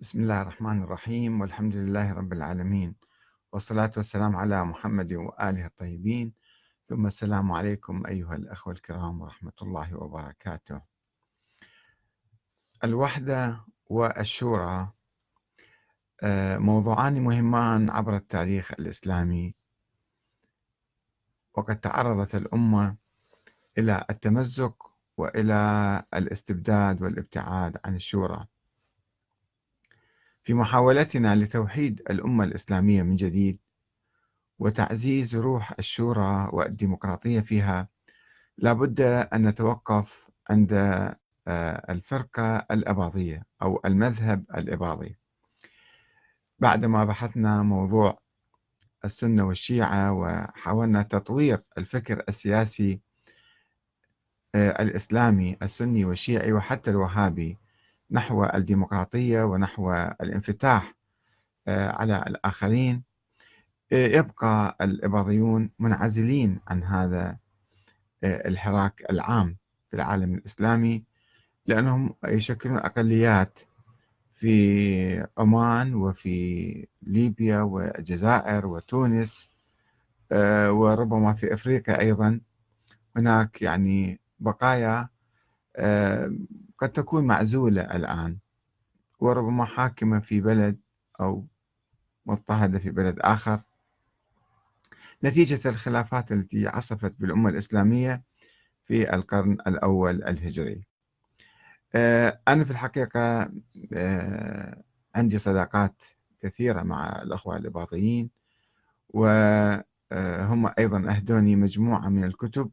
بسم الله الرحمن الرحيم والحمد لله رب العالمين والصلاة والسلام على محمد وآله الطيبين. ثم السلام عليكم أيها الأخوة الكرام ورحمة الله وبركاته. الوحدة والشورى آه، موضوعان مهمان عبر التاريخ الإسلامي. وقد تعرضت الأمة إلى التمزق وإلى الاستبداد والابتعاد عن الشورى. في محاولتنا لتوحيد الأمة الإسلامية من جديد وتعزيز روح الشورى والديمقراطية فيها لابد أن نتوقف عند آه، الفرقة الأباضية أو المذهب الإباضي. بعدما بحثنا موضوع السنة والشيعة وحاولنا تطوير الفكر السياسي آه، الإسلامي السني والشيعي وحتى الوهابي نحو الديمقراطية ونحو الانفتاح آه، على الآخرين. آه، يبقى الإباضيون منعزلين عن هذا آه، الحراك العام في العالم الإسلامي لأنهم يشكلون أقليات في عمان وفي ليبيا والجزائر وتونس وربما في أفريقيا أيضا. هناك يعني بقايا قد تكون معزولة الآن وربما حاكمة في بلد أو مضطهدة في بلد آخر. نتيجة الخلافات التي عصفت بالأمة الإسلامية في القرن الأول الهجري. آه، أنا في الحقيقة آه، عندي صداقات كثيرة مع الأخوة الإباضيين وهم أيضا أهدوني مجموعة من الكتب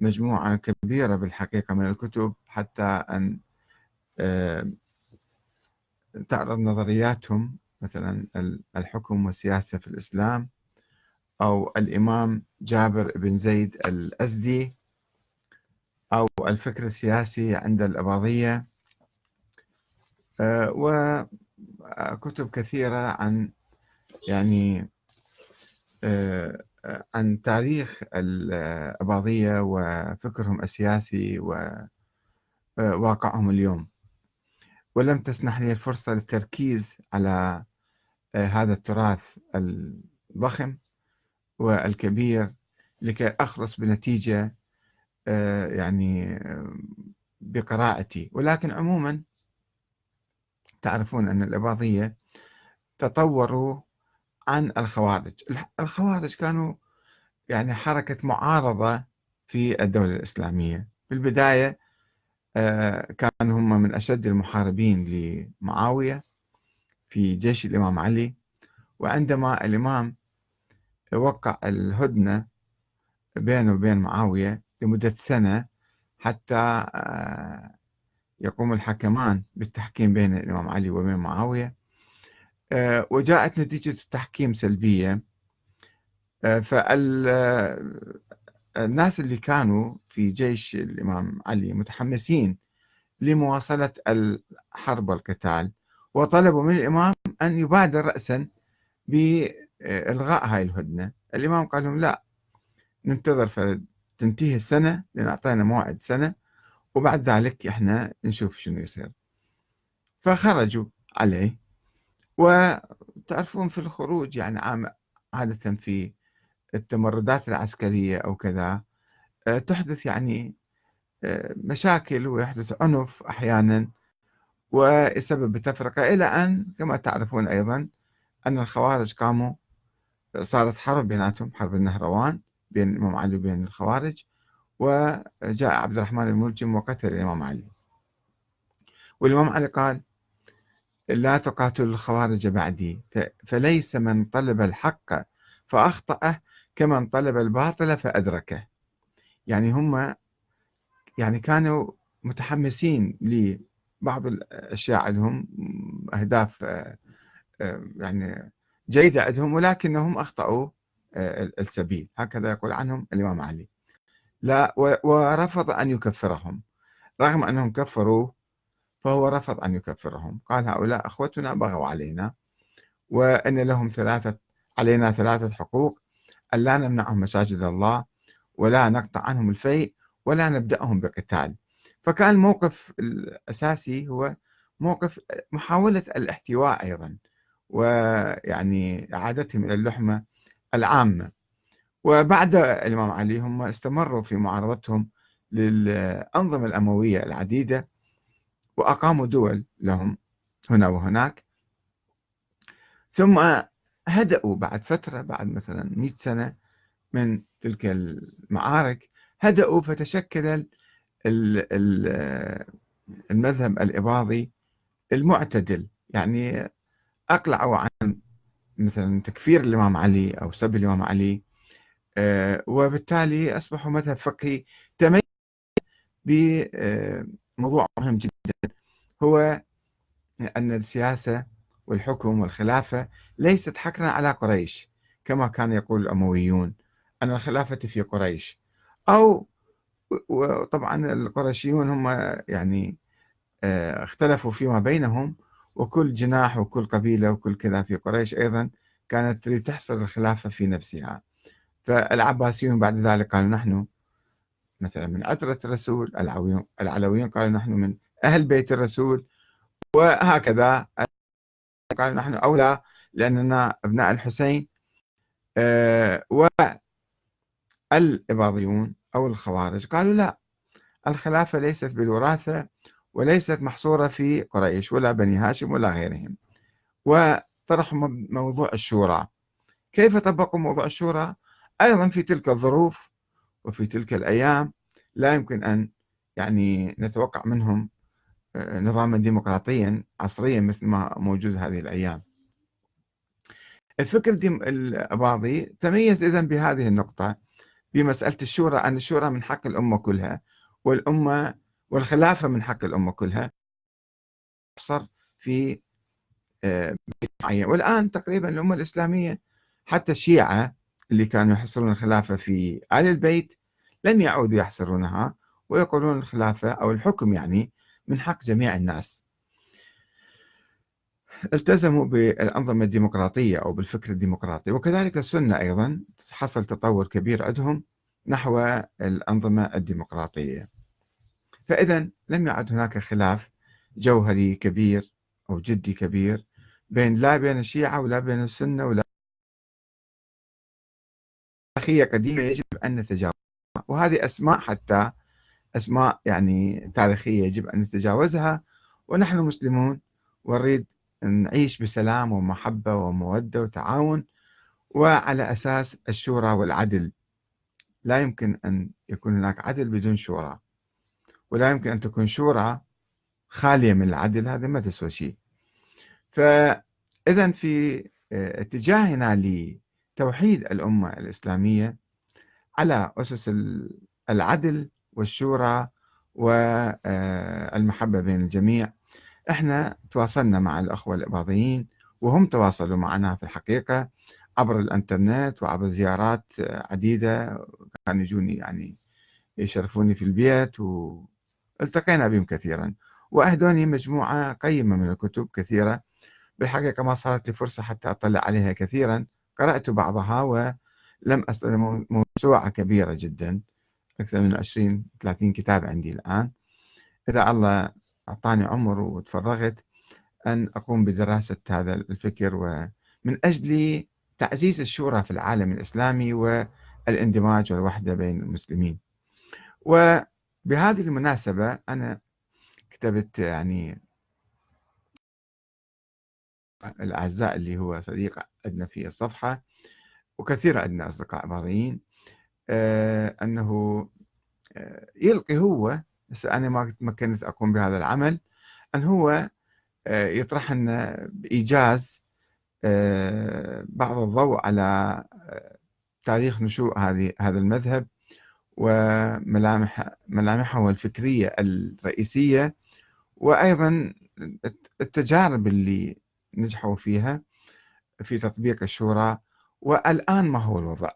مجموعة كبيرة بالحقيقة من الكتب حتى أن آه، تعرض نظرياتهم مثلا الحكم والسياسة في الإسلام أو الإمام جابر بن زيد الأزدي أو الفكر السياسي عند الأباضية. آه، وكتب كثيرة عن يعني آه، عن تاريخ الأباضية وفكرهم السياسي وواقعهم اليوم. ولم تسنح لي الفرصة للتركيز على هذا التراث الضخم والكبير لكي أخلص بنتيجة يعني بقراءتي. ولكن عموما تعرفون أن الإباضية تطوروا عن الخوارج. الخوارج كانوا يعني حركة معارضة في الدولة الإسلامية. في البداية آه، كانوا هم من أشد المحاربين لمعاوية في جيش الإمام علي. وعندما الإمام وقع الهدنة بينه وبين معاوية لمدة سنة حتى آه، يقوم الحكمان بالتحكيم بين الإمام علي وبين معاوية. وجاءت نتيجة التحكيم سلبية. آه، فالناس اللي كانوا في جيش الإمام علي متحمسين لمواصلة الحرب والقتال وطلبوا من الإمام أن يبادر رأسا بإلغاء هاي الهدنة. الإمام قال لهم لا ننتظر فتنتهي السنة لأن أعطينا موعد سنة وبعد ذلك إحنا نشوف شنو يصير. فخرجوا عليه. وتعرفون في الخروج يعني عادة في التمردات العسكرية أو كذا آه، تحدث يعني آه، مشاكل ويحدث عنف أحيانا ويسبب تفرقة. إلى أن كما تعرفون أيضا أن الخوارج قاموا صارت حرب بيناتهم حرب النهروان بين الإمام علي وبين الخوارج وجاء عبد الرحمن الملجم وقتل الإمام علي. والإمام علي قال لا تقاتل الخوارج بعدي. فليس من طلب الحق فأخطأه كمن طلب الباطل فأدركه. يعني هم يعني كانوا متحمسين لبعض الأشياء عندهم أهداف آه، آه، يعني جيدة عندهم ولكنهم أخطأوا آه، السبيل. هكذا يقول عنهم الإمام علي. لا ورفض أن يكفرهم. رغم أنهم كفروا فهو رفض أن يكفرهم. قال هؤلاء أخوتنا بغوا علينا وأن لهم ثلاثة علينا ثلاثة حقوق. ألا نمنعهم مساجد الله ولا نقطع عنهم الفيء ولا نبدأهم بقتال. فكان الموقف الأساسي هو موقف محاولة الاحتواء أيضا ويعني إعادتهم إلى اللحمة العامة. وبعد الإمام علي هم استمروا في معارضتهم للأنظمة الأموية العديدة وأقاموا دول لهم هنا وهناك. ثم هدأوا بعد فترة بعد مثلا 100 سنة من تلك المعارك هدأوا فتشكل المذهب الإباضي المعتدل. يعني أقلعوا عن مثلا تكفير الإمام علي أو سب الإمام علي آه، وبالتالي أصبحوا مذهب فقهي تميز بموضوع مهم جدا. هو أن السياسة والحكم والخلافة ليست حكرا على قريش كما كان يقول الأمويون أن الخلافة في قريش. أو وطبعا القرشيون هم يعني آه، اختلفوا فيما بينهم وكل جناح وكل قبيلة وكل كذا في قريش أيضا كانت تريد تحصر الخلافة في نفسها. فالعباسيون بعد ذلك قالوا نحن مثلا من عترة الرسول العلويون قالوا نحن من أهل بيت الرسول وهكذا قالوا نحن أولى لأننا أبناء الحسين آه، والإباضيون أو الخوارج قالوا لا الخلافة ليست بالوراثة وليست محصورة في قريش ولا بني هاشم ولا غيرهم. وطرحوا موضوع الشورى. كيف طبقوا موضوع الشورى؟ أيضا في تلك الظروف وفي تلك الأيام لا يمكن أن يعني نتوقع منهم آه، نظاما ديمقراطيا عصريا مثل ما موجود هذه الأيام. الفكر الأباضي تميز إذن بهذه النقطة بمسألة الشورى أن الشورى من حق الأمة كلها والأمة والخلافة من حق الأمة كلها. صار في آه، معين. والآن تقريبا الأمة الإسلامية حتى الشيعة اللي كانوا يحصرون الخلافة في آل البيت لم يعودوا يحصرونها ويقولون الخلافة أو الحكم يعني من حق جميع الناس. التزموا بالأنظمة الديمقراطية أو بالفكر الديمقراطي وكذلك السنة أيضا حصل تطور كبير عندهم نحو الأنظمة الديمقراطية. فإذا لم يعد هناك خلاف جوهري كبير أو جدي كبير بين لا بين الشيعة ولا بين السنة ولا تاريخية قديمة يجب أن نتجاوزها وهذه أسماء حتى أسماء يعني تاريخية يجب أن نتجاوزها ونحن مسلمون ونريد نعيش بسلام ومحبة ومودة وتعاون وعلى أساس الشورى والعدل. لا يمكن أن يكون هناك عدل بدون شورى ولا يمكن أن تكون شورى خالية من العدل هذا ما تسوى شيء. فإذا في اتجاهنا لتوحيد الأمة الإسلامية على أسس العدل والشورى والمحبة بين الجميع. إحنا تواصلنا مع الأخوة الإباضيين وهم تواصلوا معنا في الحقيقة عبر الإنترنت وعبر زيارات عديدة كانوا يجوني يعني يشرفوني في البيت والتقينا بهم كثيرا. وأهدوني مجموعة قيمة من الكتب كثيرة. بالحقيقة ما صارت لي فرصة حتى أطلع عليها كثيرا. قرأت بعضها ولم أصل موسوعة كبيرة جدا أكثر من 20 30 كتاب عندي الآن. إذا الله أعطاني عمر وتفرغت أن أقوم بدراسة هذا الفكر ومن أجل تعزيز الشورى في العالم الإسلامي والاندماج والوحدة بين المسلمين. وبهذه المناسبة أنا كتبت يعني الأعزاء اللي هو صديق عندنا في الصفحة وكثير عندنا أصدقاء بعضيين آه، أنه آه، يلقي هو بس أنا ما تمكنت أقوم بهذا العمل أن هو آه، يطرح لنا بإيجاز بعض الضوء على تاريخ نشوء هذه هذا المذهب وملامح ملامحه الفكرية الرئيسية وأيضا التجارب اللي نجحوا فيها في تطبيق الشورى والآن ما هو الوضع؟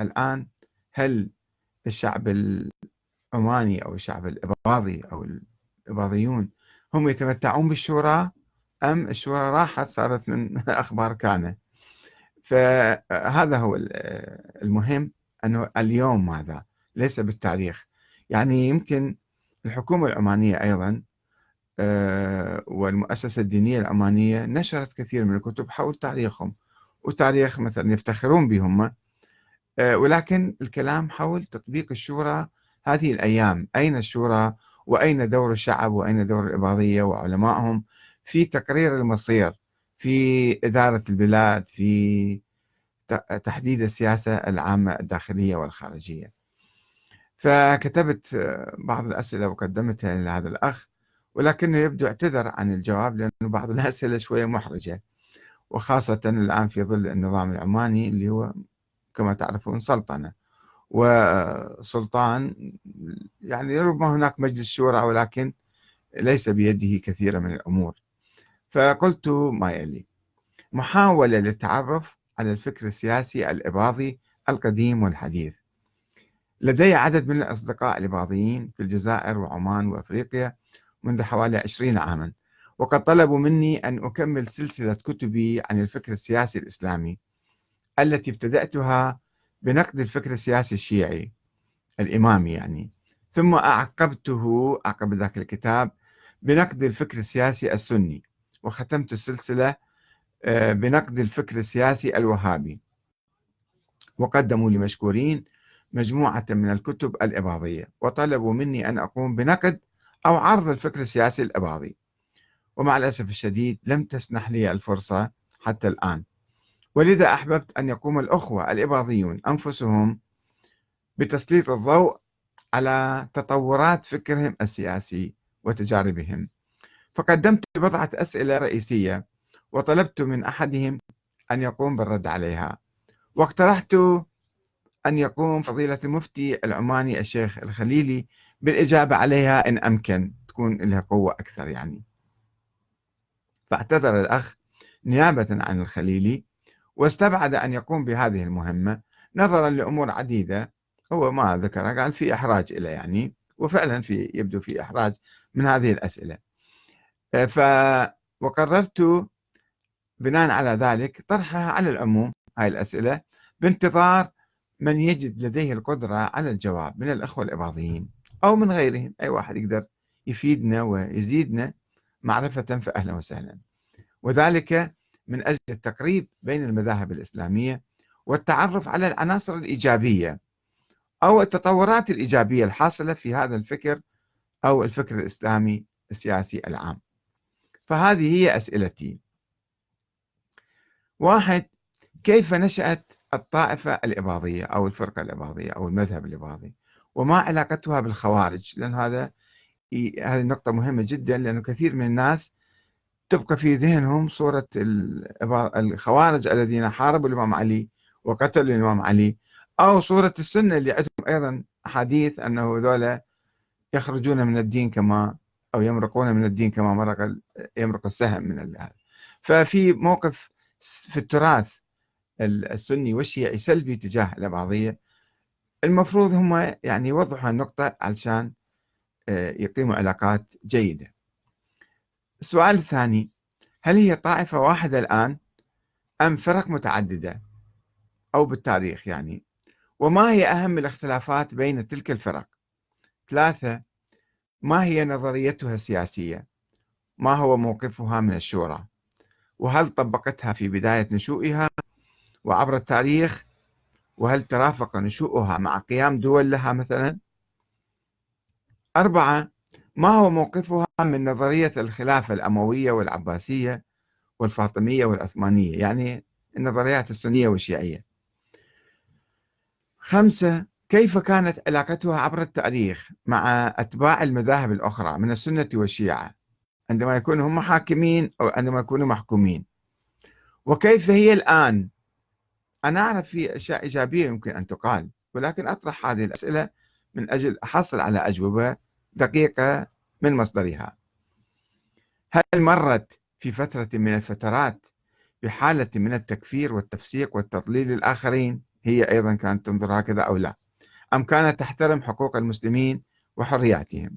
الآن هل الشعب العماني أو الشعب الإباضي أو الإباضيون هم يتمتعون بالشورى أم الشورى راحت صارت من أخبار كان فهذا هو المهم أنه اليوم ماذا؟ ليس بالتاريخ. يعني يمكن الحكومة العمانية أيضا والمؤسسة الدينية العمانية نشرت كثير من الكتب حول تاريخهم وتاريخ مثلا يفتخرون بهم آه، ولكن الكلام حول تطبيق الشورى هذه الأيام أين الشورى؟ وأين دور الشعب؟ وأين دور الإباضية وعلمائهم؟ في تقرير المصير في إدارة البلاد في تحديد السياسة العامة الداخلية والخارجية. فكتبت آه، بعض الأسئلة وقدمتها لهذا الأخ ولكنه يبدو اعتذر عن الجواب لأن بعض الأسئلة شوية محرجة وخاصة الآن في ظل النظام العماني اللي هو كما تعرفون سلطنة. وسلطان يعني ربما هناك مجلس شورى ولكن ليس بيده كثير من الأمور. فقلت ما يلي؟ محاولة للتعرف على الفكر السياسي الإباضي القديم والحديث. لدي عدد من الأصدقاء الإباضيين في الجزائر وعمان وأفريقيا منذ حوالي عشرين عاما. وقد طلبوا مني أن أكمل سلسلة كتبي عن الفكر السياسي الإسلامي التي ابتدأتها بنقد الفكر السياسي الشيعي الإمامي يعني. ثم أعقبته عقب ذاك الكتاب بنقد الفكر السياسي السني وختمت السلسلة آه، بنقد الفكر السياسي الوهابي. وقدموا لي مشكورين مجموعة من الكتب الإباضية. وطلبوا مني أن أقوم بنقد أو عرض الفكر السياسي الإباضي. ومع الأسف الشديد لم تسنح لي الفرصة حتى الآن. ولذا أحببت أن يقوم الأخوة الإباضيون أنفسهم بتسليط الضوء على تطورات فكرهم السياسي وتجاربهم. فقدمت بضعة أسئلة رئيسية وطلبت من أحدهم أن يقوم بالرد عليها. واقترحت أن يقوم فضيلة المفتي العماني الشيخ الخليلي بالإجابة عليها إن أمكن تكون لها قوة أكثر يعني. فاعتذر الأخ نيابة عن الخليلي واستبعد أن يقوم بهذه المهمة نظرا لأمور عديدة. هو ما ذكرها قال في إحراج إلى يعني وفعلا في يبدو في إحراج من هذه الأسئلة. ف وقررت بناء على ذلك طرحها على العموم هاي الأسئلة بانتظار من يجد لديه القدرة على الجواب من الأخوة الإباضيين. أو من غيرهم أي واحد يقدر يفيدنا ويزيدنا معرفة فأهلا وسهلا. وذلك من أجل التقريب بين المذاهب الإسلامية والتعرف على العناصر الإيجابية أو التطورات الإيجابية الحاصلة في هذا الفكر أو الفكر الإسلامي السياسي العام. فهذه هي أسئلتي. واحد كيف نشأت الطائفة الإباضية أو الفرقة الإباضية أو المذهب الإباضي؟ وما علاقتها بالخوارج لأن هذا هذه النقطة مهمة جدا لأنه كثير من الناس تبقى في ذهنهم صورة الخوارج الذين حاربوا الإمام علي وقتلوا الإمام علي أو صورة السنة اللي عندهم أيضا أحاديث أنه ذولا يخرجون من الدين كما أو يمرقون من الدين كما مرق يمرق السهم من هذا. ففي موقف في التراث السني والشيعي سلبي تجاه الإباضية المفروض هم يعني يوضحوا النقطة علشان آه، يقيموا علاقات جيدة. السؤال الثاني هل هي طائفة واحدة الآن أم فرق متعددة؟ أو بالتاريخ يعني. وما هي أهم الاختلافات بين تلك الفرق؟ ثلاثة ما هي نظريتها السياسية؟ ما هو موقفها من الشورى؟ وهل طبقتها في بداية نشوئها؟ وعبر التاريخ وهل ترافق نشوئها مع قيام دول لها مثلا؟ أربعة ما هو موقفها من نظرية الخلافة الأموية والعباسية والفاطمية والعثمانية؟ يعني النظريات السنية والشيعية. خمسة كيف كانت علاقتها عبر التاريخ مع أتباع المذاهب الأخرى من السنة والشيعة؟ عندما يكونوا هم حاكمين أو عندما يكونوا محكومين. وكيف هي الآن أنا أعرف في أشياء إيجابية يمكن أن تقال ولكن أطرح هذه الأسئلة من أجل أحصل على أجوبة دقيقة من مصدرها. هل مرت في فترة من الفترات بحالة من التكفير والتفسيق والتضليل الآخرين هي أيضا كانت تنظر هكذا أو لا؟ أم كانت تحترم حقوق المسلمين وحرياتهم؟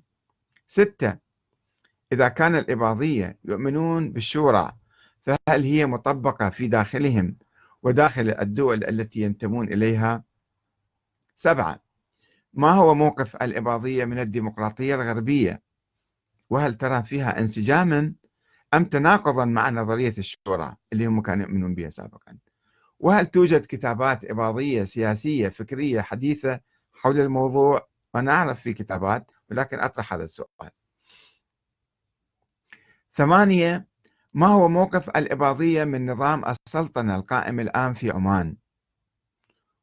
ستة إذا كان الإباضية يؤمنون بالشورى فهل هي مطبقة في داخلهم وداخل الدول التي ينتمون إليها سبعة ما هو موقف الإباضية من الديمقراطية الغربية؟ وهل ترى فيها انسجاما أم تناقضا مع نظرية الشورى اللي هم كانوا يؤمنون بها سابقا؟ وهل توجد كتابات إباضية سياسية فكرية حديثة حول الموضوع؟ وأنا أعرف في كتابات ولكن أطرح هذا السؤال. ثمانية ما هو موقف الإباضية من نظام السلطنة القائم الآن في عمان؟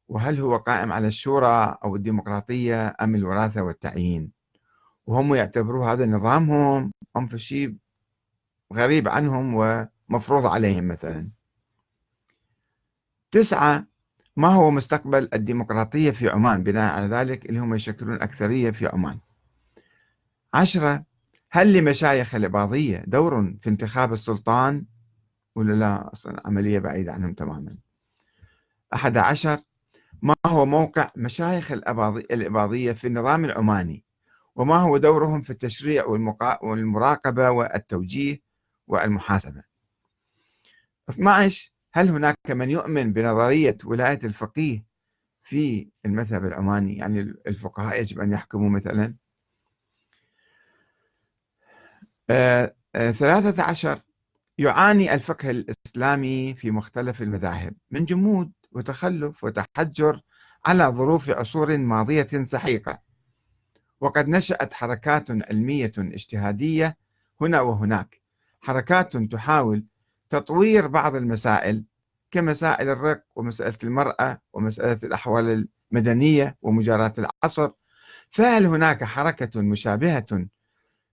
وهل هو قائم على الشورى أو الديمقراطية أم الوراثة والتعيين؟ وهم يعتبروا هذا نظامهم؟ أم في شيء غريب عنهم ومفروض عليهم مثلا. تسعة ما هو مستقبل الديمقراطية في عمان؟ بناء على ذلك اللي هم يشكلون أكثرية في عمان. عشرة هل لمشايخ الإباضية دور في انتخاب السلطان ولا لا؟ أصلا عملية بعيدة عنهم تماما. أحد عشر ما هو موقع مشايخ الإباضية في النظام العماني؟ وما هو دورهم في التشريع والمراقبة والتوجيه والمحاسبة؟ 12 هل هناك من يؤمن بنظرية ولاية الفقيه في المذهب العماني؟ يعني الفقهاء يجب أن يحكموا مثلا. ثلاثة عشر. يعاني الفقه الإسلامي في مختلف المذاهب من جمود وتخلف وتحجر على ظروف عصور ماضية سحيقة. وقد نشأت حركات علمية اجتهادية هنا وهناك. حركات تحاول تطوير بعض المسائل كمسائل الرق ومسألة المرأة ومسألة الأحوال المدنية ومجاراة العصر. فهل هناك حركة مشابهة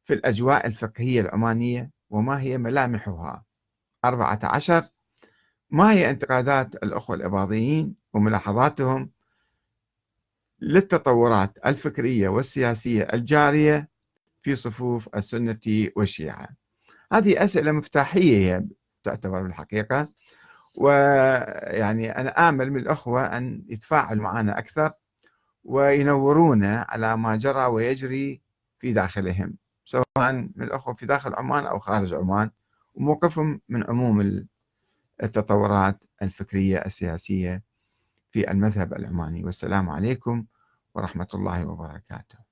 في الأجواء الفقهية العمانية وما هي ملامحها. أربعة عشر ما هي انتقادات الأخوة الإباضيين وملاحظاتهم للتطورات الفكرية والسياسية الجارية في صفوف السنة والشيعة؟ هذه أسئلة مفتاحية هي تعتبر بالحقيقة ويعني أنا آمل من الأخوة أن يتفاعلوا معنا أكثر وينورونا على ما جرى ويجري في داخلهم. سواء من الأخوة في داخل عمان أو خارج عمان وموقفهم من عموم التطورات الفكرية السياسية في المذهب العماني. والسلام عليكم ورحمة الله وبركاته.